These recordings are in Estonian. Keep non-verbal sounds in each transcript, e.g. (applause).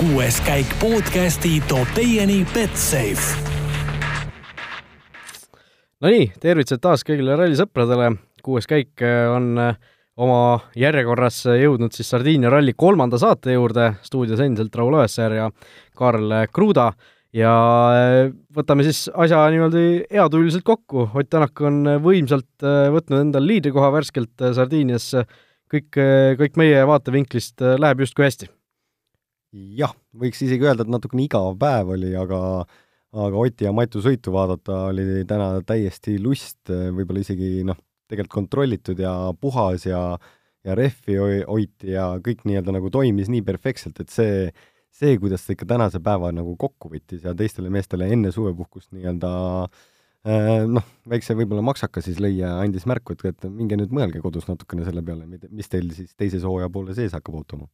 kuues käik podcasti toob teieni Betsafe. Nonii, tervitused taas kõigile rallisõpradele, kuues käik on äh, oma järjekorras jõudnud siis Sardiinia ralli kolmanda saate juurde, stuudios endiselt Raul Õessar ja Karl Kruda ja äh, võtame siis asja niimoodi heatujuliselt kokku, Ott Tänak on võimsalt äh, võtnud endale liidrikoha värskelt Sardiinias, kõik, kõik meie vaatevinklist läheb justkui hästi jah, võiks isegi öelda, et natukene igav päev oli, aga aga Oti ja Matu sõitu vaadata oli täna täiesti lust, võib-olla isegi noh, tegelikult kontrollitud ja puhas ja ja rehvi hoiti ja kõik nii-öelda nagu toimis nii perfektselt, et see, see, kuidas ta ikka tänase päeva nagu kokku võttis ja teistele meestele enne suvepuhkust nii-öelda äh, noh, väikse võib-olla maksaka siis lõi ja andis märku, et, et minge nüüd mõelge kodus natukene selle peale, mis teil siis teises hooaja poole sees hakkab ootama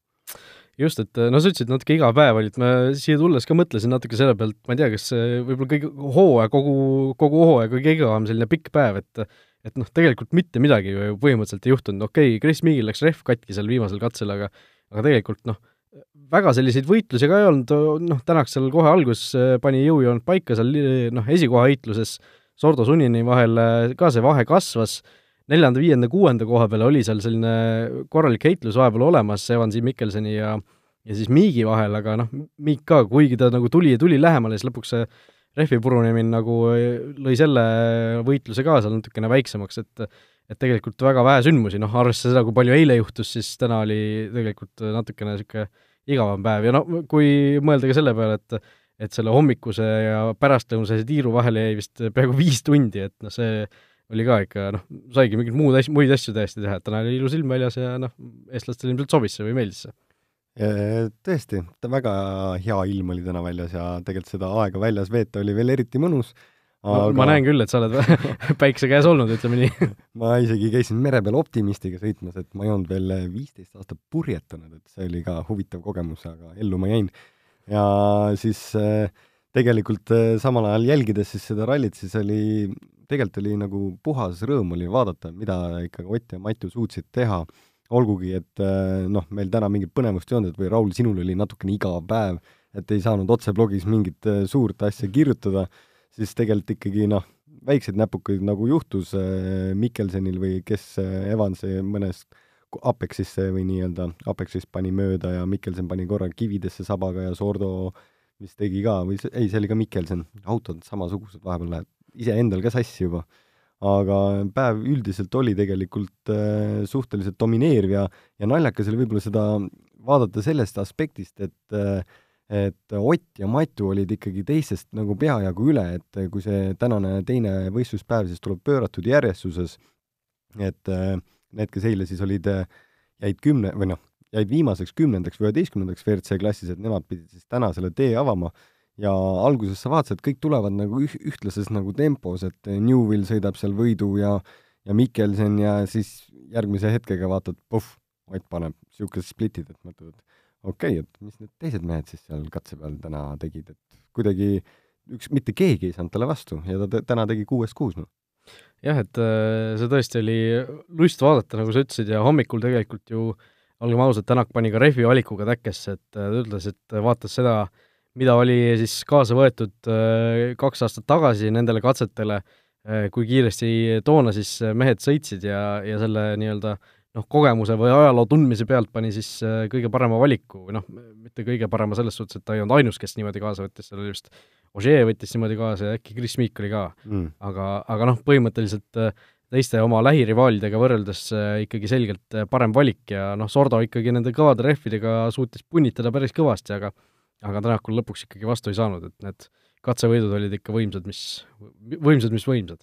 just, et no sa ütlesid natuke iga päev olid, ma siia tulles ka mõtlesin natuke selle pealt, ma ei tea, kas võib-olla kõige hooaja, kogu, kogu hooaja kõige igavam selline pikk päev, et et noh, tegelikult mitte midagi ju põhimõtteliselt ei juhtunud, okei okay,, Chris Meagil läks rehv katki seal viimasel katsel, aga aga tegelikult noh, väga selliseid võitlusi ka ei olnud, noh, Tänak seal kohe alguses pani jõujoont paika seal noh, esikoha heitluses Sordo Sunnini vahel ka see vahe kasvas, neljanda, viienda, kuuenda koha peale oli seal selline korralik heitlus vahepeal olemas Evansi Mikkelsoni ja ja siis Miigi vahel, aga noh, Miik ka, kuigi ta nagu tuli ja tuli lähemale, siis lõpuks see rehvi purunemine nagu lõi selle võitluse ka seal natukene väiksemaks, et et tegelikult väga vähe sündmusi, noh, arvestades seda, kui palju eile juhtus, siis täna oli tegelikult natukene niisugune igavam päev. Ja no kui mõelda ka selle peale, et et selle hommikuse ja pärastlõunase tiiru vahele jäi vist peaaegu viis tundi, et noh, see oli ka ikka noh, saigi mingeid muud asju, muid asju täiesti teha, et täna oli ilus ilm väljas ja noh, eestlastele ilmselt sobis see või meeldis see. Tõesti, väga hea ilm oli täna väljas ja tegelikult seda aega väljas veeta oli veel eriti mõnus aga... ma näen küll, et sa oled (laughs) päikse käes olnud, ütleme nii (laughs) ma isegi käisin mere peal optimistiga sõitmas, et ma ei olnud veel viisteist aastat purjetanud, et see oli ka huvitav kogemus, aga ellu ma jäin. ja siis äh, tegelikult äh, samal ajal jälgides siis seda rallit, siis oli tegelikult oli nagu puhas rõõm oli vaadata, mida ikkagi Ott ja Matu suutsid teha, olgugi et äh, noh, meil täna mingit põnevust ei olnud, et või Raul, sinul oli natukene igav päev, et ei saanud otseblogis mingit äh, suurt asja kirjutada, siis tegelikult ikkagi noh, väikseid näpukaid nagu juhtus Mikkelsonil või kes Evansi mõnes Apexisse või nii-öelda, Apexist pani mööda ja Mikkelson pani korra kividesse sabaga ja Sordo vist tegi ka või see, ei, see oli ka Mikkelson, autod samasugused vahepeal lähevad iseendal ka sassi juba. aga päev üldiselt oli tegelikult äh, suhteliselt domineeriv ja, ja naljakas oli võib-olla seda vaadata sellest aspektist, et äh, et Ott ja Matu olid ikkagi teistest nagu peajagu üle, et kui see tänane teine võistluspäev siis tuleb pööratud järjestuses, et äh, need, kes eile siis olid, jäid kümne, või noh, jäid viimaseks kümnendaks või üheteistkümnendaks WRC klassis, et nemad pidid siis täna selle tee avama ja alguses sa vaatasid, kõik tulevad nagu üh-, ühtlases nagu tempos, et Newvil sõidab seal võidu ja ja Mikkelson ja siis järgmise hetkega vaatad, puhh, Ott paneb niisugused splitid, et mõtled, et okei okay,, et mis need teised mehed siis seal katse peal täna tegid, et kuidagi üks, mitte keegi ei saanud talle vastu ja ta täna tegi kuuest kuus, noh. jah, et äh, see tõesti oli lust vaadata, nagu sa ütlesid, ja hommikul tegelikult ju olgem ausad, Tänak pani ka rehvi valikuga täkkesse, et äh, ta ütles, et vaatas seda, mida oli siis kaasa võetud äh, kaks aastat tagasi nendele katsetele, äh, kui kiiresti toona siis mehed sõitsid ja, ja selle nii-öelda noh, kogemuse või ajaloo tundmise pealt pani siis äh, kõige parema valiku või noh, mitte kõige parema selles suhtes, et ta ei olnud ainus, kes niimoodi kaasa võttis, seal oli vist Ožee võttis niimoodi kaasa ja äkki Chris Meek oli ka. Mm.. aga, aga noh, põhimõtteliselt teiste oma lähirivaalidega võrreldes ikkagi selgelt parem valik ja noh, Sordo ikkagi nende kõvade rehvidega suutis punnitada päris kõvasti, aga aga Tänakul lõpuks ikkagi vastu ei saanud, et need katsevõidud olid ikka võimsad, mis, võimsad, mis võimsad.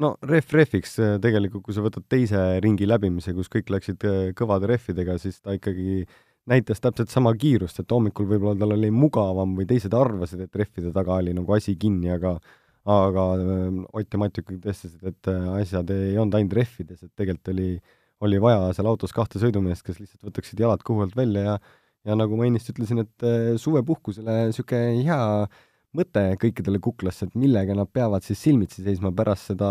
no ref rehviks äh, tegelikult, kui sa võtad teise ringi läbimise, kus kõik läksid äh, kõvade rehvidega, siis ta ikkagi näitas täpselt sama kiirust, et hommikul võib-olla tal oli mugavam või teised arvasid, et rehvide taga oli nagu asi kinni, aga aga äh, Ott ja Mati ikkagi tõestasid, et asjad ei olnud ainult rehvides, et tegelikult oli, oli vaja seal autos kahte sõidumeest, kes lihtsalt võtaksid jalad kuhu alt välja ja ja nagu ma ennist ütlesin, et äh, suvepuhkusele niisugune hea mõte kõikidele kuklasse, et millega nad peavad siis silmitsi seisma pärast seda,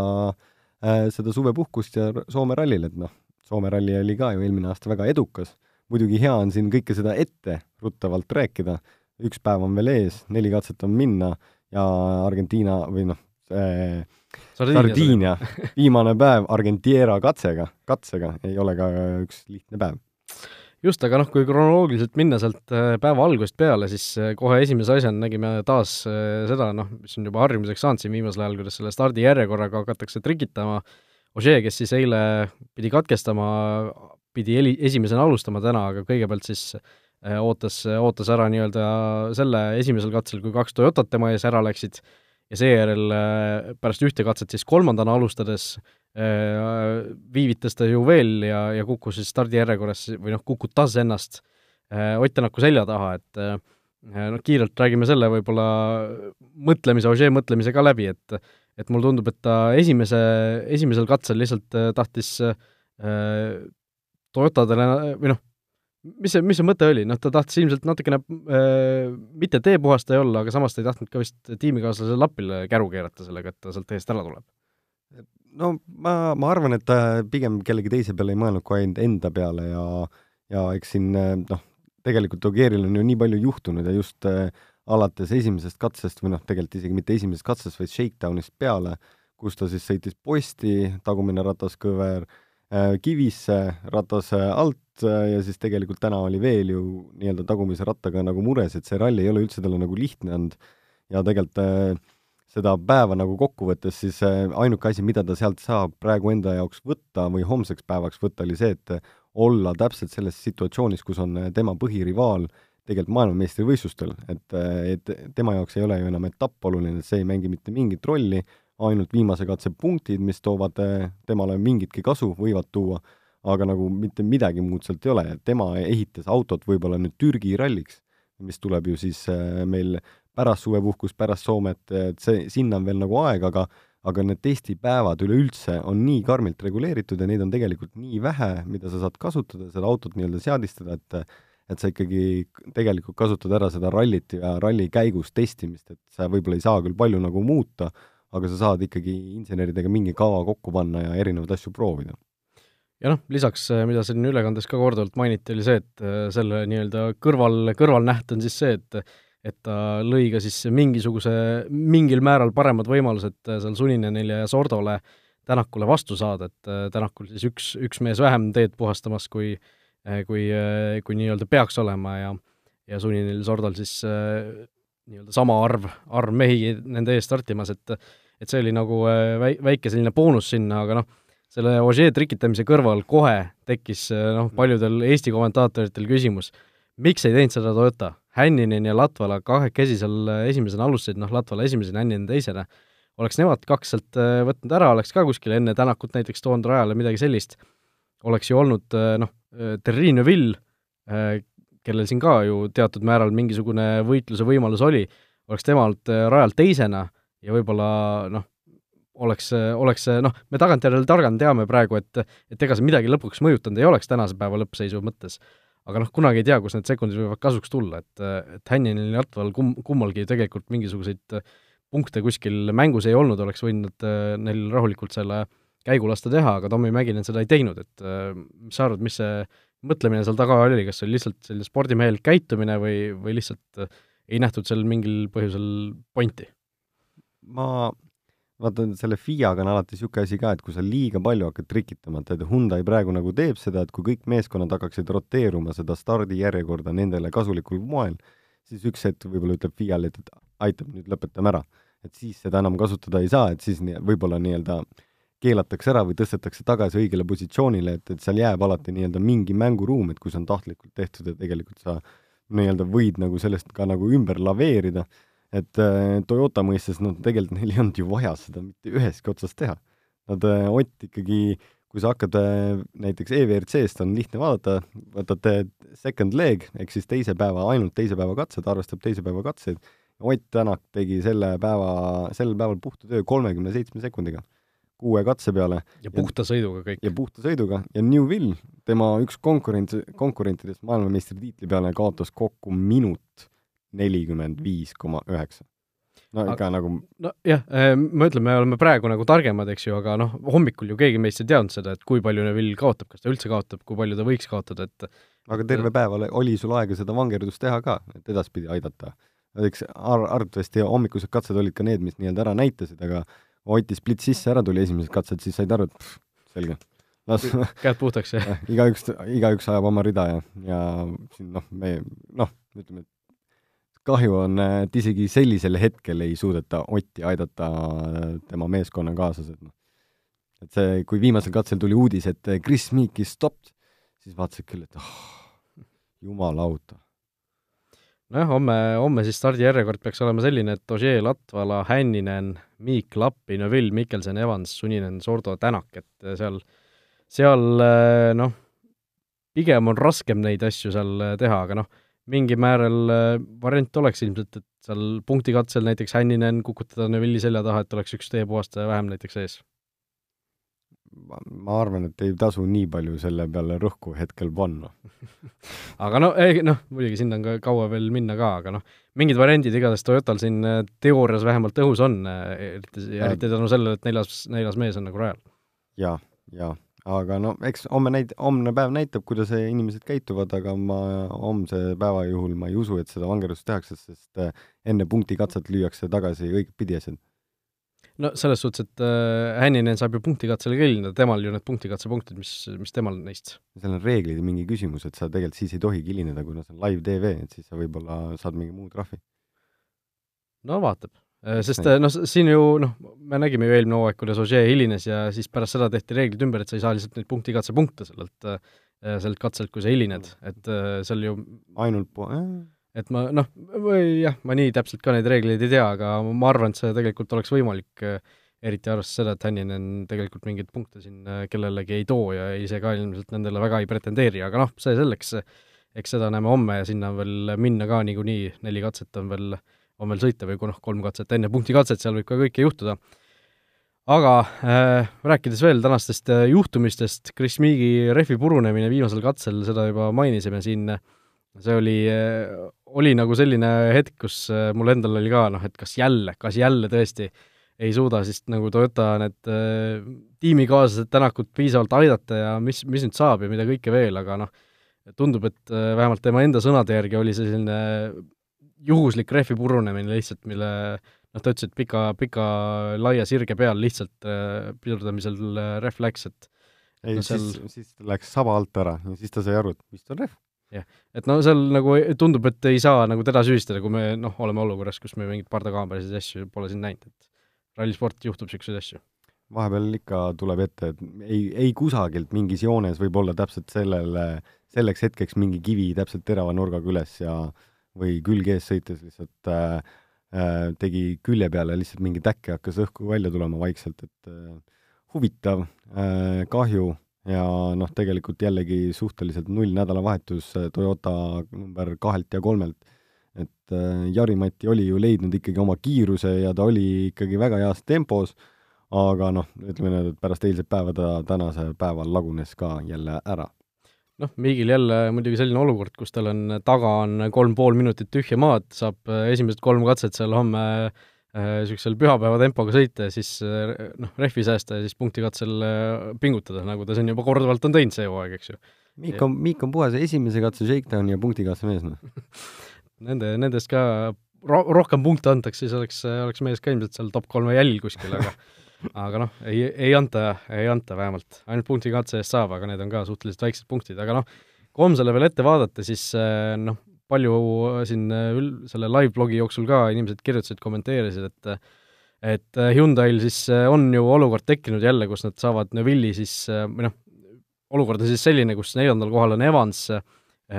äh, seda suvepuhkust ja Soome rallil, et noh, Soome ralli oli ka ju eelmine aasta väga edukas, muidugi hea on siin kõike seda etteruttavalt rääkida, üks päev on veel ees, neli katset on minna ja Argentiina või noh, Sardiinia, viimane päev Argentiera katsega, katsega ei ole ka üks lihtne päev just, aga noh, kui kronoloogiliselt minna sealt äh, päeva algusest peale, siis äh, kohe esimese asjana nägime taas äh, seda, noh, mis on juba harjumuseks saanud siin viimasel ajal, kuidas selle stardijärjekorraga hakatakse trikitama. Ožee, kes siis eile pidi katkestama, pidi eli-, esimesena alustama täna, aga kõigepealt siis ootas, ootas ära nii-öelda selle esimesel katsel, kui kaks Toyotat tema ees ära läksid, ja seejärel pärast ühte katset siis kolmandana alustades Äh, viivitas ta ju veel ja, ja kukkus siis stardijärjekorras või noh, kukutas ennast äh, Ott Tänaku selja taha, et äh, noh, kiirelt räägime selle võib-olla mõtlemise, Ožee mõtlemise ka läbi, et et mulle tundub, et ta esimese, esimesel katsel lihtsalt tahtis äh, Toyotadele või noh, mis see, mis see mõte oli, noh, ta tahtis ilmselt natukene äh, mitte teepuhastaja olla, aga samas ta ei tahtnud ka vist tiimikaaslasele lapile käru keerata sellega, et ta sealt eest ära tuleb. No ma, ma arvan, et ta pigem kellegi teise peale ei mõelnud kui ainult enda peale ja ja eks siin noh, tegelikult Ogieril on ju nii palju juhtunud ja just äh, alates esimesest katsest või noh, tegelikult isegi mitte esimesest katsest, vaid shakedown'ist peale, kus ta siis sõitis posti, tagumine rataskõver äh,, kivisse, ratas äh, alt äh, ja siis tegelikult täna oli veel ju nii-öelda tagumise rattaga nagu mures, et see ralli ei ole üldse talle nagu lihtne olnud. Ja tegelikult äh, seda päeva nagu kokku võttes, siis äh, ainuke asi, mida ta sealt saab praegu enda jaoks võtta või homseks päevaks võtta, oli see, et olla täpselt selles situatsioonis, kus on äh, tema põhirivaal tegelikult maailmameistrivõistlustel, et, äh, et tema jaoks ei ole ju enam etapp oluline, see ei mängi mitte mingit rolli, ainult viimase katse punktid, mis toovad temale mingitki kasu, võivad tuua, aga nagu mitte midagi muud sealt ei ole, tema ehitas autot võib-olla nüüd Türgi ralliks, mis tuleb ju siis meil pärast suvepuhkust, pärast Soomet, et see, sinna on veel nagu aega, aga aga need testipäevad üleüldse on nii karmilt reguleeritud ja neid on tegelikult nii vähe, mida sa saad kasutada, seda autot nii-öelda seadistada, et et sa ikkagi tegelikult kasutad ära seda rallit ja ralli käigus testimist, et sa võib-olla ei saa küll palju nagu muuta, aga sa saad ikkagi inseneridega mingi kava kokku panna ja erinevaid asju proovida. Ja noh, lisaks, mida siin ülekandes ka korduvalt mainiti, oli see, et selle nii-öelda kõrval, kõrvalnäht on siis see, et et ta lõi ka siis mingisuguse, mingil määral paremad võimalused äh, seal Suninenile ja Sordole Tänakule vastu saada, et Tänakul siis üks, üks mees vähem teed puhastamas, kui kui, kui nii-öelda peaks olema ja ja Suninil, Sordol siis nii-öelda sama arv, arv mehi nende ees startimas, et et see oli nagu väi-, väike selline boonus sinna, aga noh, selle Ožee trikitamise kõrval kohe tekkis noh, paljudel Eesti kommentaatoritel küsimus, miks ei teinud seda Toyota? Hänninen ja Latvala kahekesi seal äh, esimesena alustasid, noh, Latvala esimesena, Hänninen teisena, oleks nemad kaks sealt äh, võtnud ära, oleks ka kuskile enne Tänakut näiteks toonud rajale midagi sellist, oleks ju olnud äh, noh, Terrine Neville, kellel siin ka ju teatud määral mingisugune võitluse võimalus oli, oleks tema olnud rajal teisena ja võib-olla noh, oleks, oleks noh, me tagantjärele targana teame praegu, et et ega see midagi lõpuks mõjutanud ei oleks tänase päeva lõppseisu mõttes aga noh, kunagi ei tea, kus need sekundid võivad kasuks tulla, et, et Hänninil ja Latval kum-, kummalgi tegelikult mingisuguseid äh, punkte kuskil mängus ei olnud, oleks võinud äh, neil rahulikult selle käigu lasta teha, aga Tommy Mäkinen seda ei teinud, et äh, mis sa arvad, mis see mõtlemine seal taga oli, kas see oli lihtsalt selline spordimehelik käitumine või, või lihtsalt ei nähtud seal mingil põhjusel pointi? Ma vaata, selle FIA-ga on alati niisugune asi ka, et kui sa liiga palju hakkad trikitama, et Hyundai praegu nagu teeb seda, et kui kõik meeskonnad hakkaksid roteeruma seda stardijärjekorda nendele kasulikul moel, siis üks hetk võib-olla ütleb FIA-le, et, et aitab, nüüd lõpetame ära. et siis seda enam kasutada ei saa, et siis nii, võib-olla nii-öelda keelatakse ära või tõstetakse tagasi õigele positsioonile, et, et seal jääb alati nii-öelda mingi mänguruum, et kui see on tahtlikult tehtud ja tegelikult sa nii-öelda võid nagu sellest ka nagu ümber laveerida et äh, Toyota mõistes, no tegelikult neil ei olnud ju vaja seda mitte ühestki otsast teha. Nad äh,, Ott ikkagi, kui sa hakkad äh, näiteks EVRC-st on lihtne vaadata, võtad second leg ehk siis teise päeva, ainult teise päeva katsed, arvestab teise päeva katseid, Ott Tänak tegi selle päeva, sellel päeval puhta töö kolmekümne seitsme sekundiga, kuue katse peale. ja puhta sõiduga kõik. ja puhta sõiduga ja Newville, tema üks konkurent, konkurentidest maailmameistritiitli peale kaotas kokku minut nelikümmend viis koma üheksa. no ikka aga, nagu nojah, äh, ma ütlen, me oleme praegu nagu targemad, eks ju, aga noh, hommikul ju keegi meist ei teadnud seda, et kui palju Neville kaotab, kas ta üldse kaotab, kui palju ta võiks kaotada, et aga terve päev ole, oli sul aega seda vangerdust teha ka, et edaspidi aidata. eks ar-, arvatavasti hommikused katsed olid ka need, mis nii-öelda ära näitasid, aga Oti split sisse ära tuli esimesed katsed, siis said aru, et pff, selge, las (laughs) käed puhtaks, jah? igaüks, igaüks ajab oma rida ja, ja siin noh, me noh, ütleme, et kahju on, et isegi sellisel hetkel ei suudeta Otti aidata tema meeskonnakaaslased, noh. et see, kui viimasel katsel tuli uudis, et Chris Meek is stopped, siis vaatasid küll, et oh, jumala auto nojah, homme, homme siis stardijärjekord peaks olema selline, et Ožee, Latvala, Hänninen, Miik, Lappi, Neville, Mikkelson, Evans, Suninen, Sordo, Tänak, et seal, seal noh, pigem on raskem neid asju seal teha, aga noh, mingi määral variant oleks ilmselt, et seal punktikatsel näiteks Hänninen kukutada Neville'i selja taha, et oleks üks teepuhastaja vähem näiteks ees. Ma arvan, et ei tasu nii palju selle peale rõhku hetkel panna. (laughs) Aga no, ei noh, muidugi sinna on ka kaua veel minna ka, aga noh, mingid variandid igatahes Toyotal siin äh, teoorias vähemalt õhus on, äh, eriti, eriti tänu sellele, et neljas, neljas mees on nagu rajal. jaa, jaa, aga no eks homme näit-, homne päev näitab, kuidas inimesed käituvad, aga ma homse päeva juhul ma ei usu, et seda vangerdust tehakse, sest äh, enne punktikatset lüüakse tagasi õigetpidi asjad no selles suhtes, et äh, Hänninen saab ju punktikatsele ka hilineda, temal ju need punktikatsepunktid, mis, mis temal neist? seal on reeglid ja mingi küsimus, et sa tegelikult siis ei tohigi hilineda, kuna see on live-tv, et siis sa võib-olla saad mingi muu trahvi. no vaatab. Äh, sest noh, siin ju noh, me nägime ju eelmine hooaeg, kuidas Ožee hilines ja siis pärast seda tehti reeglid ümber, et sa ei saa lihtsalt neid punktikatsepunkte sellelt, äh, sellelt katselt, kui sa hilined, et seal ju ainult po-, et ma noh, või jah, ma nii täpselt ka neid reegleid ei tea, aga ma arvan, et see tegelikult oleks võimalik, eriti arvestades seda, et Hänninen tegelikult mingeid punkte siin äh, kellelegi ei too ja ise ka ilmselt nendele väga ei pretendeeri, aga noh, see selleks, eks seda näeme homme ja sinna on veel minna ka niikuinii, neli katset on veel, on veel sõita või kui noh, kolm katset enne punktikatset, seal võib ka kõike juhtuda. aga äh, rääkides veel tänastest äh, juhtumistest, Chris Meegi rehvi purunemine viimasel katsel, seda juba mainisime siin äh,, see oli, oli nagu selline hetk, kus äh, mul endal oli ka noh, et kas jälle, kas jälle tõesti ei suuda siis nagu Toyota need äh, tiimikaaslased Tänakut piisavalt aidata ja mis, mis nüüd saab ja mida kõike veel, aga noh, tundub, et äh, vähemalt tema enda sõnade järgi oli see selline juhuslik rehvi purunemine lihtsalt, mille noh, ta ütles, et pika, pika laia sirge peal lihtsalt äh, pidurdamisel äh, rehv läks, et ei no, seal... siis, siis läks saba alt ära ja siis ta sai aru, et vist on rehv jah, et no seal nagu tundub, et ei saa nagu teda süüdistada, kui me noh, oleme olukorras, kus me mingeid pardakaamerasid ja asju pole siin näinud, et rallisport juhtub niisuguseid asju. vahepeal ikka tuleb ette, et ei, ei kusagilt mingis joones võib olla täpselt sellele, selleks hetkeks mingi kivi täpselt terava nurgaga üles ja või külg ees sõites lihtsalt äh, äh, tegi külje peale lihtsalt mingi täkke, hakkas õhku välja tulema vaikselt, et äh, huvitav äh,, kahju ja noh, tegelikult jällegi suhteliselt null nädalavahetus äh, Toyota number kahelt ja kolmelt. et äh, Jari-Mati oli ju leidnud ikkagi oma kiiruse ja ta oli ikkagi väga heas tempos, aga noh, ütleme nii, et pärast eilset päeva ta tänasel päeval lagunes ka jälle ära. Noh, Miigil jälle muidugi selline olukord, kus tal on, taga on kolm pool minutit tühja maad, saab äh, esimesed kolm katset seal homme äh, niisugusel pühapäeva tempoga sõita ja siis noh, rehvi säästa ja siis punktikatsel pingutada, nagu ta siin juba korduvalt on teinud see hooaeg, eks ju. Miik on, Miik on puhas esimese katse shakedown ja punktikatse mees, noh. (laughs) Nende, nendest ka ro-, rohkem punkte antaks, siis oleks, oleks mees ka ilmselt seal top kolme jälil kuskil, aga (laughs) aga noh, ei, ei anta, ei anta vähemalt. ainult punktikatse eest saab, aga need on ka suhteliselt väiksed punktid, aga noh, kui homsele veel ette vaadata, siis noh, palju siin äh, ül-, selle live-blogi jooksul ka inimesed kirjutasid, kommenteerisid, et et äh, Hyundai'l siis on ju olukord tekkinud jälle, kus nad saavad Neville'i siis, või noh, olukord on siis selline, kus neljandal kohal on Evans,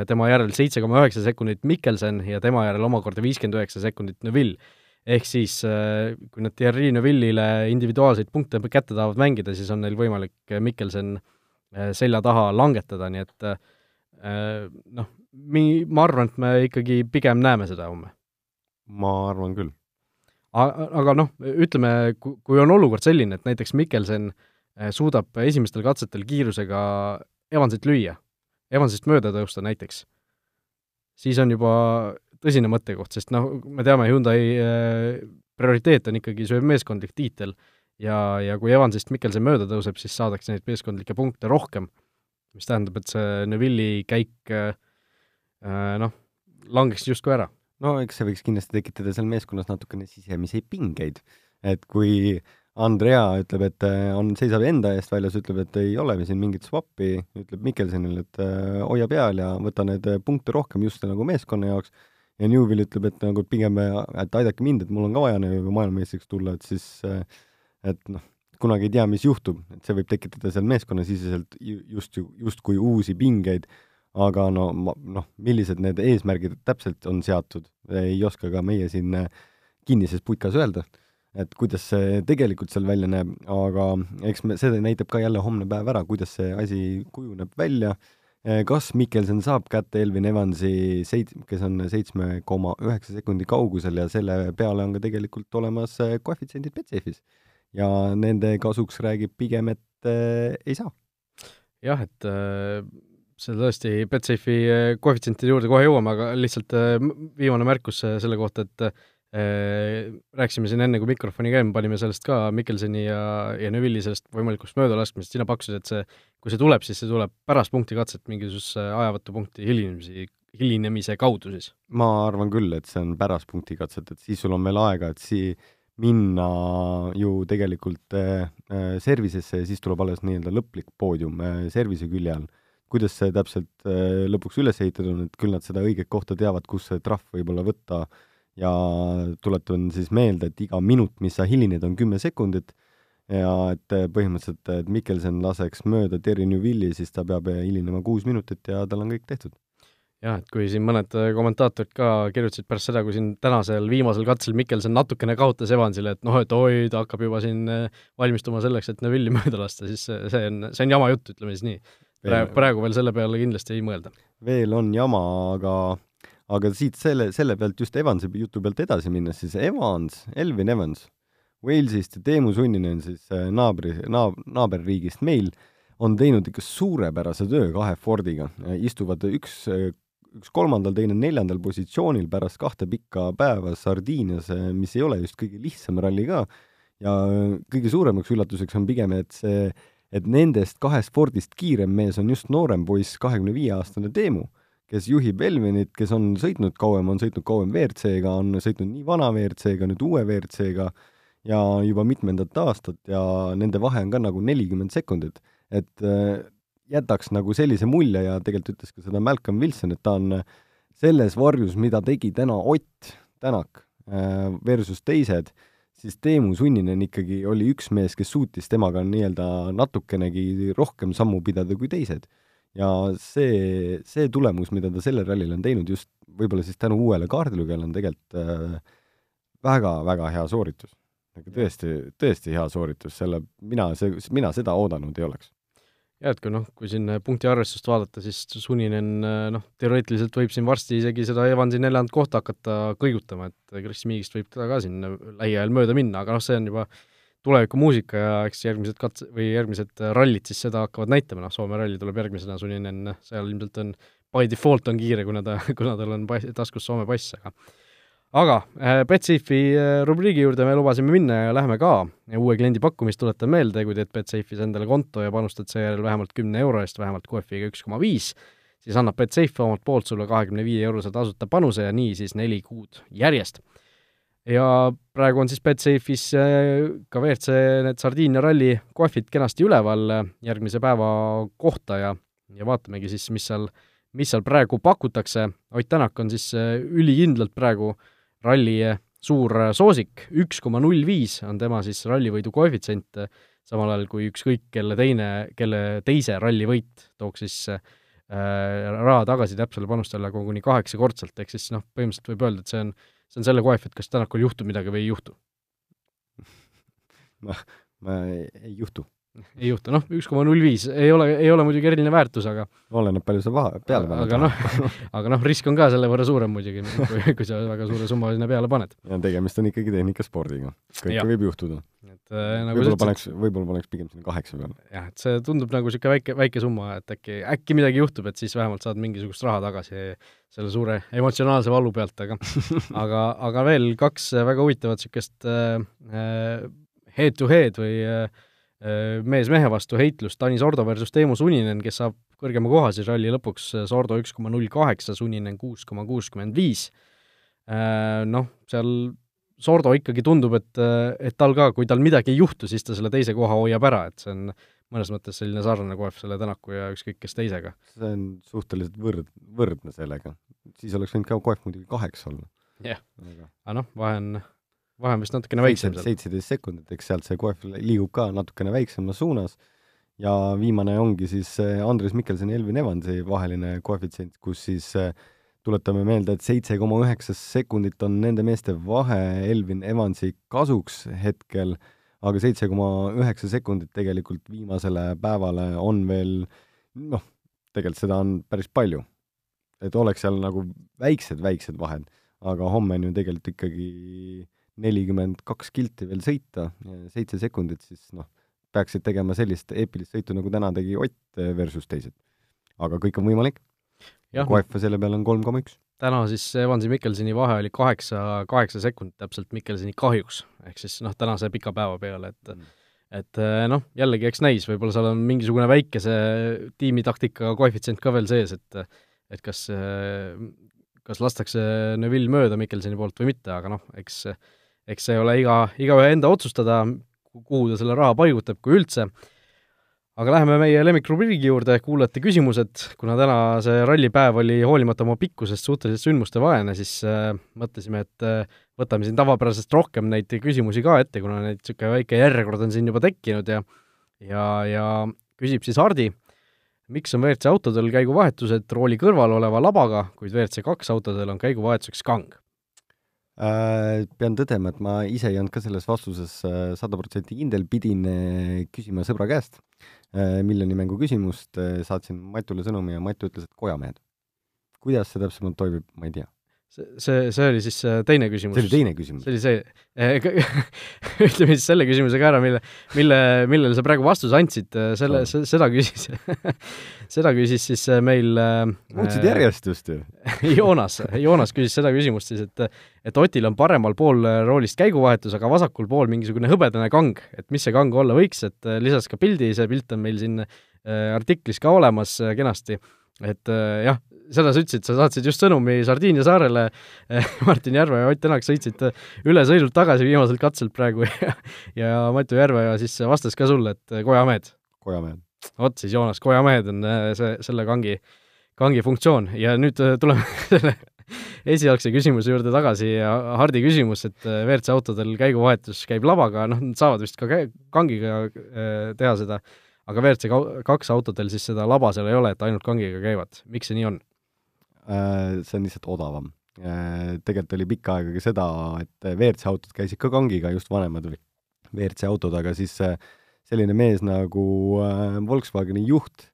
tema järel seitse koma üheksa sekundit Mikkelson ja tema järel omakorda viiskümmend üheksa sekundit Neville. Ehk siis kui nad Thierry Neville'ile individuaalseid punkte kätte tahavad mängida, siis on neil võimalik Mikkelson selja taha langetada, nii et noh, mi-, ma arvan, et me ikkagi pigem näeme seda homme. ma arvan küll. Aga noh, ütleme, ku-, kui on olukord selline, et näiteks Mikkelsen suudab esimestel katsetel kiirusega Evansit lüüa, Evansist mööda tõusta näiteks, siis on juba tõsine mõttekoht, sest noh, me teame, Hyundai eh, prioriteet on ikkagi see meeskondlik tiitel ja, ja kui Evansist Mikkelsen mööda tõuseb, siis saadakse neid meeskondlikke punkte rohkem mis tähendab, et see Neville'i käik äh, noh, langeks justkui ära. no eks see võiks kindlasti tekitada seal meeskonnas natukene sisemisi pingeid, et kui Andrea ütleb, et on, seisab enda eest väljas, ütleb, et ei ole siin mingit swap'i, ütleb Mikkelsonile, et hoia peal ja võta need punkte rohkem just nagu meeskonna jaoks, ja Newvil ütleb, et nagu pigem, et aidake mind, et mul on ka vaja nagu maailmameistriks tulla, et siis et noh, kunagi ei tea, mis juhtub, et see võib tekitada seal meeskonnasiseselt just, justkui uusi pingeid, aga no ma, noh, millised need eesmärgid täpselt on seatud, ei oska ka meie siin kinnises putkas öelda et kuidas see tegelikult seal välja näeb, aga eks me, see näitab ka jälle homne päev ära, kuidas see asi kujuneb välja, eh, kas Mikkelson saab kätte Elvin Evansi seit-, kes on seitsme koma üheksa sekundi kaugusel ja selle peale on ka tegelikult olemas eh, koefitsiendid Betsafe'is. ja nende kasuks räägib pigem, et äh, ei saa. jah, et äh, see tõesti, Betsafe'i koefitsientide juurde kohe jõuame, aga lihtsalt äh, viimane märkus selle kohta, et Äh, rääkisime siin enne, kui mikrofoni käima panime, sellest ka Mikkelsoni ja, ja Neville'i sellest võimalikust möödalaskmisest, sina pakkusid, et see, kui see tuleb, siis see tuleb pärast punktikatset mingisuguse ajavõtupunkti hilinemisi, hilinemise kaudu siis? ma arvan küll, et see on pärast punktikatset, et siis sul on veel aega, et sii-, minna ju tegelikult äh, äh servisesse ja siis tuleb alles nii-öelda lõplik poodium äh, servise külje all. kuidas see täpselt äh, lõpuks üles ehitatud on, et küll nad seda õiget kohta teavad, kus see trahv võib-olla võtta äh, ja tuletan siis meelde, et iga minut, mis sa hilined, on kümme sekundit ja et põhimõtteliselt, et Mikkelson laseks mööda Terry Newvilli, siis ta peab hilinema kuus minutit ja tal on kõik tehtud. jah, et kui siin mõned kommentaatorid ka kirjutasid pärast seda, kui siin tänasel viimasel katsel Mikkelson natukene kaotas Evansile, et noh, et oi, ta hakkab juba siin eh, valmistuma selleks, et Neville'i (laughs) mööda lasta, siis see on, see on jama jutt, ütleme siis nii. praegu veel selle peale kindlasti ei mõelda. veel on jama, aga aga siit selle, selle pealt just Evansi jutu pealt edasi minnes, siis Evans, Elvin Evans Walesist ja Teemu Sunninen siis äh, naabri, naab-, naaberriigist meil, on teinud ikka suurepärase töö kahe Fordiga, istuvad üks, üks kolmandal, teine neljandal positsioonil pärast kahte pikka päeva Sardiinias, mis ei ole just kõige lihtsam ralli ka, ja kõige suuremaks üllatuseks on pigem, et see, et nendest kahest Fordist kiirem mees on just noorem poiss, kahekümne viie aastane Teemu kes juhib Elvinit, kes on sõitnud kauem, on sõitnud kauem WRC-ga, on sõitnud nii vana WRC-ga, nüüd uue WRC-ga ja juba mitmendat aastat ja nende vahe on ka nagu nelikümmend sekundit. et äh, jätaks nagu sellise mulje ja tegelikult ütles ka seda Malcolm Wilson, et ta on selles varjus, mida tegi täna Ott Tänak äh, versus teised, siis Teemu Sunninen ikkagi oli üks mees, kes suutis temaga nii-öelda natukenegi rohkem sammu pidada kui teised ja see, see tulemus, mida ta sellel rallil on teinud, just võib-olla siis tänu uuele kaardilugejale, on tegelikult äh, väga-väga hea sooritus. nagu tõesti, tõesti hea sooritus, selle, mina, see, mina seda oodanud ei oleks. jah, et kui noh, kui siin punktiarvestust vaadata, siis Suninen äh, noh, teoreetiliselt võib siin varsti isegi seda Evansi neljandat kohta hakata kõigutama, et Chris Meagist võib teda ka siin lähiajal mööda minna, aga noh, see on juba tulevikumuusika ja eks järgmised katse- või järgmised rallid siis seda hakkavad näitama, noh, Soome ralli tuleb järgmisena, Suninen, seal ilmselt on by default on kiire, kuna ta, (laughs) kuna tal on pass, taskus Soome pass, aga aga äh, Betsafe'i äh, rubriigi juurde me lubasime minna ja läheme ka. uue kliendi pakkumist tuletan meelde, kui teed Betsafe'is endale konto ja panustad seejärel vähemalt kümne euro eest, vähemalt QF-iga üks koma viis, siis annab Betsafe omalt poolt sulle kahekümne viie eurose tasuta panuse ja nii siis neli kuud järjest ja praegu on siis Betsafe'is äh, ka WRC need Sardiinia ralli kohvid kenasti üleval äh, järgmise päeva kohta ja, ja vaatamegi siis, mis seal, mis seal praegu pakutakse. Ott Tänak on siis äh, ülikindlalt praegu ralli suur soosik, üks koma null viis on tema siis rallivõidu koefitsient, samal ajal kui ükskõik kelle teine, kelle teise rallivõit tooks siis äh, raha tagasi täpsele panustajale koguni kaheksakordselt, ehk siis noh, põhimõtteliselt võib öelda, et see on see on selle koef, et kas Tänakul juhtub midagi või ei juhtu (laughs) ma, ma ei juhtu. Ei juhtu, noh, üks koma null viis ei ole, ei ole muidugi eriline väärtus, aga oleneb, palju sa vahe, peale paned. aga noh, aga noh, risk on ka selle võrra suurem muidugi, kui, kui sa väga suure summa sinna peale paned. ja tegemist on ikkagi tehnikaspordiga, kõike võib juhtuda. et äh, nagu võib-olla paneks, võib-olla paneks pigem sinna kaheksa peale. jah, et see tundub nagu niisugune väike, väike summa, et äkki, äkki midagi juhtub, et siis vähemalt saad mingisugust raha tagasi selle suure emotsionaalse valu pealt, aga (laughs) aga, aga veel kaks väga huvitavat niisugust äh, äh, head-to-head või äh, mees mehe vastu heitlus Tanis Ordo versus Teemu Suninen, kes saab kõrgema koha siis ralli lõpuks, Sordo üks koma null kaheksa, Suninen kuus koma kuuskümmend viis. Noh, seal Sordo ikkagi tundub, et, et tal ka, kui tal midagi ei juhtu, siis ta selle teise koha hoiab ära, et see on mõnes mõttes selline sarnane kohv selle Tänaku ja ükskõik kes teisega. see on suhteliselt võrd-, võrdne sellega. siis oleks võinud ka kohv muidugi kaheksa olla. jah yeah., aga noh, vahe on, vahe on vist natukene väiksem seal. seitseteist sekundit, eks sealt see kohv liigub ka natukene väiksemas suunas ja viimane ongi siis Andres Mikkelsoni ja Elvin Evansi vaheline koefitsient, kus siis äh, tuletame meelde, et seitse koma üheksa sekundit on nende meeste vahe Elvin Evansi kasuks hetkel, aga seitse koma üheksa sekundit tegelikult viimasele päevale on veel noh, tegelikult seda on päris palju. et oleks seal nagu väiksed, väiksed vahed, aga homme on ju tegelikult ikkagi nelikümmend kaks kilti veel sõita, seitse sekundit, siis noh, peaksid tegema sellist eepilist sõitu, nagu täna tegi Ott versus teised. aga kõik on võimalik Koefa selle peal on kolm koma üks. täna siis Evansi Mikkelsoni vahe oli kaheksa, kaheksa sekundit täpselt Mikkelsoni kahjuks, ehk siis noh, tänase pika päeva peale, et mm. et eh, noh, jällegi eks näis, võib-olla seal on mingisugune väikese tiimitaktika koefitsient ka veel sees, et et kas, kas lastakse Neville mööda Mikkelsoni poolt või mitte, aga noh, eks eks see ole iga, igaühe enda otsustada, kuhu ta selle raha paigutab, kui üldse. Aga läheme meie lemmikrubriigi juurde, kuulajate küsimused, kuna täna see rallipäev oli hoolimata oma pikkusest suhteliselt sündmustevaene, siis äh, mõtlesime, et äh, võtame siin tavapärasest rohkem neid küsimusi ka ette, kuna neid niisugune väike järjekord on siin juba tekkinud ja ja, ja küsib siis Hardi, miks on WRC autodel käiguvahetused rooli kõrval oleva labaga, kuid WRC kaks autodel on käiguvahetuseks kang? Äh, pean tõdema, et ma ise ei olnud ka selles vastuses äh, sada protsenti kindel, pidin äh, küsima sõbra käest miljoni mängu küsimust, saatsin Matule sõnumi ja Matu ütles, et kojamehed. kuidas see täpsemalt toimib, ma ei tea see, see, see oli siis teine küsimus. see oli teine küsimus? see oli see (laughs) ütleme siis selle küsimuse ka ära, mille, mille, millele sa praegu vastuse andsid, selle oh., seda küsis (laughs) seda küsis siis meil muutsid järjest just ju (laughs) Joonas, Joonas küsis seda küsimust siis, et et Otil on paremal pool roolist käiguvahetus, aga vasakul pool mingisugune hõbedane kang, et mis see kang olla võiks, et lisas ka pildi, see pilt on meil siin artiklis ka olemas kenasti, et jah, seda sa ütlesid, sa saatsid just sõnumi Sardiinia saarele, (laughs) Martin Järve ja Ott Tänak sõitsid üle sõidult tagasi viimaselt katselt praegu (laughs) ja, ja Matu Järveoja siis vastas ka sulle, et kojamehed. kojamehed. vot siis, Joonas, kojamehed on äh, see, selle kangi, kangi funktsioon ja nüüd tuleme (laughs) selle esialgse küsimuse juurde tagasi ja Hardi küsimus, et WRC autodel käiguvahetus käib labaga, noh, nad saavad vist ka kangiga teha seda, aga WRC kaks autodel siis seda laba seal ei ole, et ainult kangiga käivad. miks see nii on? Äh, see on lihtsalt odavam. Äh, tegelikult oli pikka aega ka seda, et WRC autod käisid ka kangiga, just vanemad WRC autod, aga siis äh, selline mees nagu Volkswageni juht,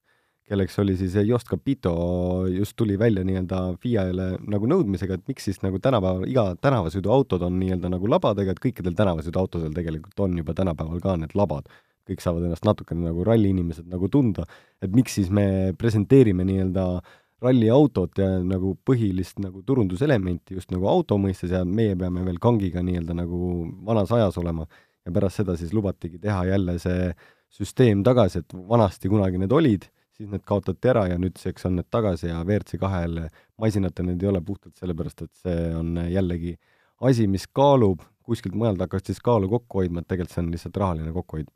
kelleks oli siis Jost Capito, just tuli välja nii-öelda FIA-le nagu nõudmisega, et miks siis nagu tänapäeval iga tänavasõiduautod on nii-öelda nagu labadega, et kõikidel tänavasõiduautodel tegelikult on juba tänapäeval ka need labad. kõik saavad ennast natukene nagu ralliinimesed nagu tunda, et miks siis me presenteerime nii-öelda äh, ralliautot ja nagu põhilist nagu turunduselementi just nagu auto mõistes ja meie peame veel kangiga nii-öelda nagu vanas ajas olema. ja pärast seda siis lubatigi teha jälle see süsteem tagasi, et vanasti kunagi need olid, siis need kaotati ära ja nüüdseks on need tagasi ja WRC kahel masinatel need ei ole puhtalt sellepärast, et see on jällegi asi, mis kaalub, kuskilt mujalt hakkad siis kaalu kokku hoidma, et tegelikult see on lihtsalt rahaline kokkuhoid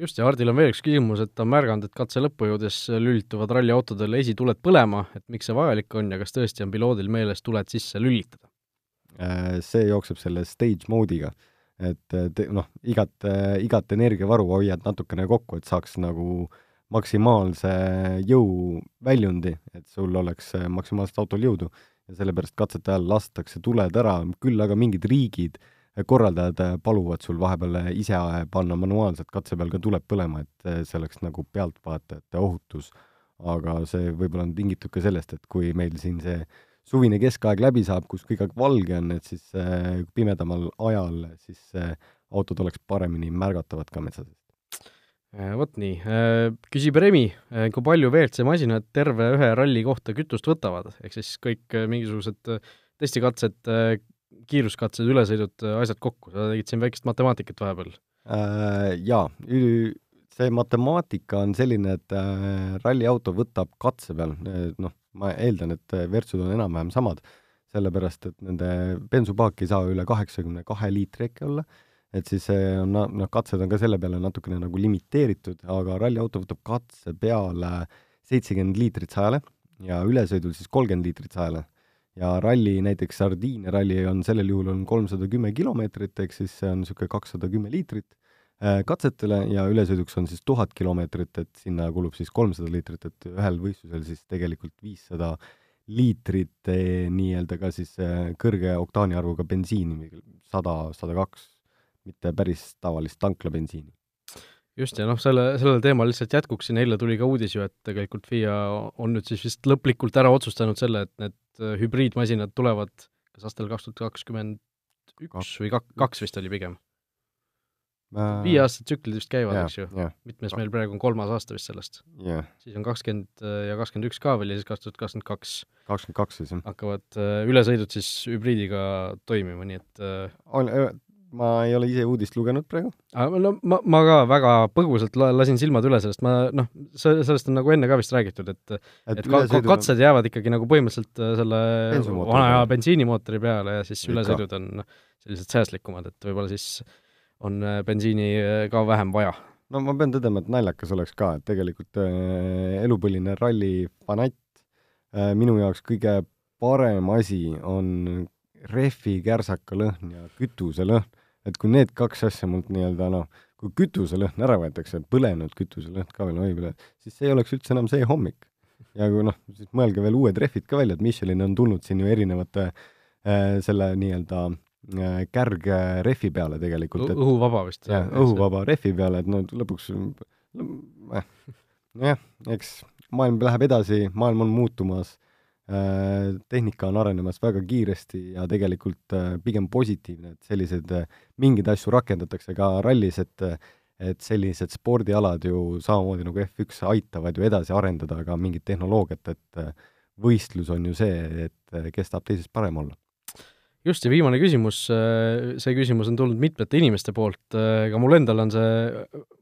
just, ja Hardil on veel üks küsimus, et ta on märganud, et katse lõppu jõudes lülituvad ralliautodel esituled põlema, et miks see vajalik on ja kas tõesti on piloodil meeles tuled sisse lülitada? Äh, see jookseb selle stage mode'iga, et te, noh, igat, igat energiavaru hoiad natukene kokku, et saaks nagu maksimaalse jõu väljundi, et sul oleks maksimaalselt autol jõudu ja sellepärast katsete ajal lastakse tuled ära, küll aga mingid riigid äh, korraldajad äh, paluvad sul vahepeal äh, ise äh, panna manuaalselt katse peal ka tuled põlema, et see oleks nagu pealtvaatajate ohutus. aga see võib-olla on tingitud ka sellest, et kui meil siin see suvine keskaeg läbi saab, kus kõik aeg valge on, et siis pimedamal ajal siis autod oleks paremini märgatavad ka metsa seest. Vot nii, küsib Remi, kui palju WRC masinad terve ühe ralli kohta kütust võtavad, ehk siis kõik mingisugused testikatsed kiiruskatsed, ülesõidud, asjad kokku, sa tegid siin väikest matemaatikat vahepeal äh,? Jaa, see matemaatika on selline, et äh, ralliauto võtab katse peal, noh, ma eeldan, et vertsud on enam-vähem samad, sellepärast et nende bensupaak ei saa üle kaheksakümne kahe liitri äkki olla, et siis see on, noh, katsed on ka selle peale natukene nagu limiteeritud, aga ralliauto võtab katse peale seitsekümmend liitrit sajale ja ülesõidul siis kolmkümmend liitrit sajale. Ja ralli, näiteks Sardiinia ralli on sellel juhul on kolmsada kümme kilomeetrit, ehk siis see on niisugune kakssada kümme liitrit äh, katsetele ja ülesõiduks on siis tuhat kilomeetrit, et sinna kulub siis kolmsada liitrit, et ühel võistlusel siis tegelikult viissada liitrit eh, nii-öelda ka siis eh, kõrge oktaaniarvuga bensiini, sada, sada kaks, mitte päris tavalist tanklabensiini just, ja noh, selle, sellel teemal lihtsalt jätkuksin, eile tuli ka uudis ju, et tegelikult FIA on nüüd siis vist lõplikult ära otsustanud selle, et need äh, hübriidmasinad tulevad kas aastal kaks tuhat kakskümmend üks või kak-, kaks vist oli pigem ma.... viieaastased tsüklid vist käivad, eks ju? mitmes meil praegu on, kolmas aasta vist sellest? jah. siis on kakskümmend äh, ja kakskümmend üks ka veel ja siis kaks tuhat kakskümmend kaks kakskümmend kaks siis, jah. hakkavad äh, ülesõidud siis hübriidiga toimima, nii et on, ma ei ole ise uudist lugenud praegu. no ma, ma ka väga põgusalt lasin silmad üle sellest, ma noh, sellest on nagu enne ka vist räägitud, et et, et ka, katsed jäävad ikkagi nagu põhimõtteliselt äh, selle vana aja bensiinimootori peale ja siis ülesõidud on noh, sellised säästlikumad, et võib-olla siis on äh, bensiini äh, ka vähem vaja. no ma pean tõdema, et naljakas oleks ka, et tegelikult äh, elupõline rallifanatt äh, minu jaoks kõige parem asi on rehvi kärsaka lõhn ja kütuselõhn et kui need kaks asja mult nii-öelda noh, kui kütuselõhn ära võetakse, põlenud kütuselõhn ka veel hoiab üle, siis see ei oleks üldse enam see hommik. ja kui noh, siis mõelge veel uued rehvid ka välja, et Michelin on tulnud siin ju erinevate äh, selle nii-öelda äh, kärgrehvi peale tegelikult. õhuvaba vist. jah, õhuvaba rehvi peale, et no lõpuks nojah, eks maailm läheb edasi, maailm on muutumas tehnika on arenemas väga kiiresti ja tegelikult äh, pigem positiivne, et selliseid äh, mingeid asju rakendatakse ka rallis, et et sellised spordialad ju samamoodi nagu F1 aitavad ju edasi arendada ka mingit tehnoloogiat, et võistlus on ju see, et kes tahab teisest parem olla. just, ja viimane küsimus, see küsimus on tulnud mitmete inimeste poolt, ka mul endal on see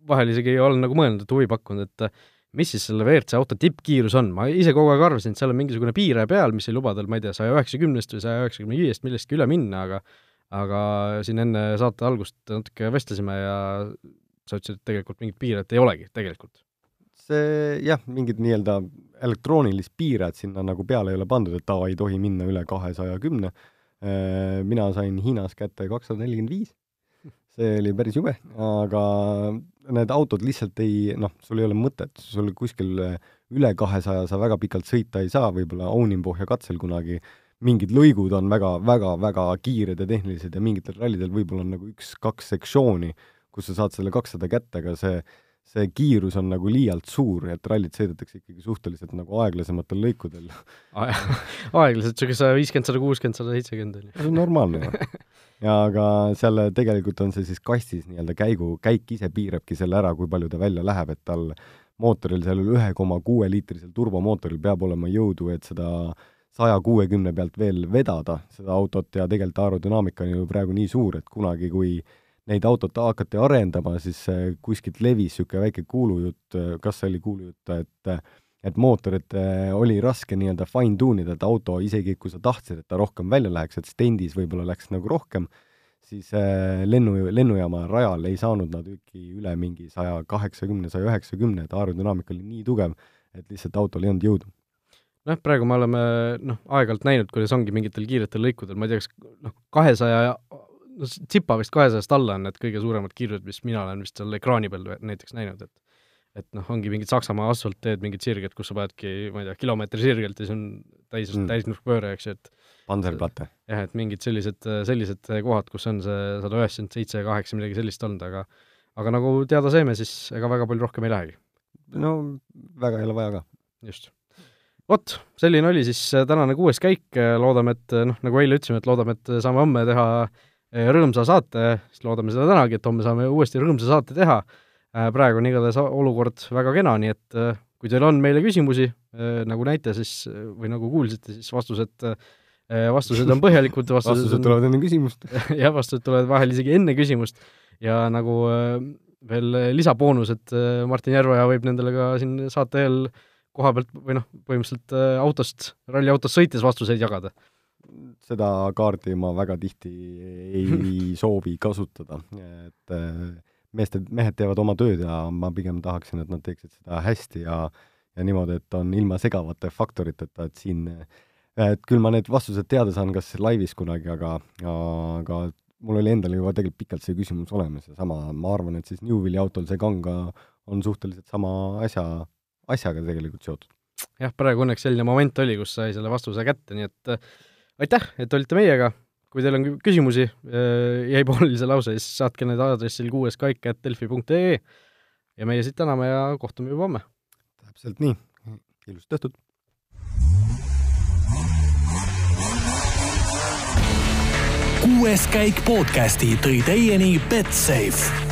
vahel isegi olen nagu mõelnud, et huvi pakkunud, et mis siis selle WRC auto tippkiirus on, ma ise kogu aeg arvasin, et seal on mingisugune piire peal, mis ei luba tal, ma ei tea, saja üheksakümnest või saja üheksakümne viiest millestki üle minna, aga aga siin enne saate algust natuke vestlesime ja sa ütlesid, et tegelikult mingit piiret ei olegi tegelikult. see jah, mingit nii-öelda elektroonilist piiret sinna nagu peale ei ole pandud, et ta ei tohi minna üle kahesaja kümne. Äh, mina sain Hiinas kätte kakssada nelikümmend viis see oli päris jube, aga need autod lihtsalt ei, noh, sul ei ole mõtet, sul kuskil üle kahesaja sa väga pikalt sõita ei saa, võib-olla Ounimpohja katsel kunagi. Mingid lõigud on väga, väga, väga kiired ja tehnilised ja mingitel rallidel võib-olla on nagu üks-kaks sektsiooni, kus sa saad selle kakssada kätte, aga see, see kiirus on nagu liialt suur, et rallit sõidetakse ikkagi suhteliselt nagu aeglasematel lõikudel (laughs) aeglaselt, niisugune sada viiskümmend, sada kuuskümmend, sada seitsekümmend on ju. see on normaalne ju (laughs) ja aga seal tegelikult on see siis kastis nii-öelda käigu, käik ise piirabki selle ära, kui palju ta välja läheb, et tal mootoril, sellel ühe koma kuue liitrisel turbomootoril peab olema jõudu, et seda saja kuuekümne pealt veel vedada, seda autot, ja tegelikult aerodünaamika on ju praegu nii suur, et kunagi, kui neid autot hakati arendama, siis kuskilt levis niisugune väike kuulujutt, kas see oli kuulujutt, et et mootorit oli raske nii-öelda fine tune ida, et auto, isegi kui sa tahtsid, et ta rohkem välja läheks, et stendis võib-olla läks nagu rohkem, siis äh, lennu, lennujaama rajal ei saanud nad ikkagi üle mingi saja kaheksakümne, saja üheksakümne, et aerodünaamika oli nii tugev, et lihtsalt autol ei olnud jõudu. noh, praegu me oleme noh, aeg-ajalt näinud, kuidas ongi mingitel kiiretel lõikudel, ma ei tea, kas noh, kahesaja no tsipa vist kahesajast alla on need kõige suuremad kiirused, mis mina olen vist seal ekraani peal näiteks näinud, et et noh, ongi mingid Saksamaa asfaltteed, mingid sirged, kus sa panedki, ma ei tea, kilomeetri sirgelt ja siis on täis mm., täisnurkpööre, eks ju, et Panserplatte. jah, et mingid sellised, sellised kohad, kus on see sada üheksakümmend seitse ja kaheksa, midagi sellist olnud, aga aga nagu teada saime, siis ega väga palju rohkem ei lähegi. no väga ei ole vaja ka. just. vot, selline oli siis tänane kuues käik, loodame, et noh, nagu eile ütlesime, et loodame, et saame homme teha eh, rõõmsa saate, siis loodame seda tänagi, et homme saame uuesti rõõmsa saate teha. Äh, praegu on igatahes olukord väga kena, nii et äh, kui teil on meile küsimusi, nagu näite, siis või nagu kuulsite, siis vastused, vastused on põhjalikud, vastused, vastused tulevad enne küsimust. (laughs) Jah, vastused tulevad vahel isegi enne küsimust. Ja nagu veel lisaboonus, et Martin Järveoja võib nendele ka siin saate eel koha pealt või noh, põhimõtteliselt autost, ralliautost sõites vastuseid jagada seda kaardi ma väga tihti ei (laughs) soovi kasutada, et meeste, mehed teevad oma tööd ja ma pigem tahaksin, et nad teeksid seda hästi ja ja niimoodi, et on ilma segavate faktoriteta, et siin et küll ma need vastused teada saan, kas laivis kunagi, aga, aga mul oli endal juba tegelikult pikalt see küsimus olemas ja sama, ma arvan, et siis Newvilli autol see kanga on suhteliselt sama asja, asjaga tegelikult seotud. jah, praegu õnneks selline moment oli, kus sai selle vastuse kätte, nii et aitäh, et olite meiega, kui teil on küsimusi, äh, jäi pooleli see lause, siis saatke need aadressil kuueskaik.delfi.ee ja meie siit täname ja kohtume juba homme. täpselt nii, ilusat õhtut! kuues käik podcasti tõi teieni Betsafe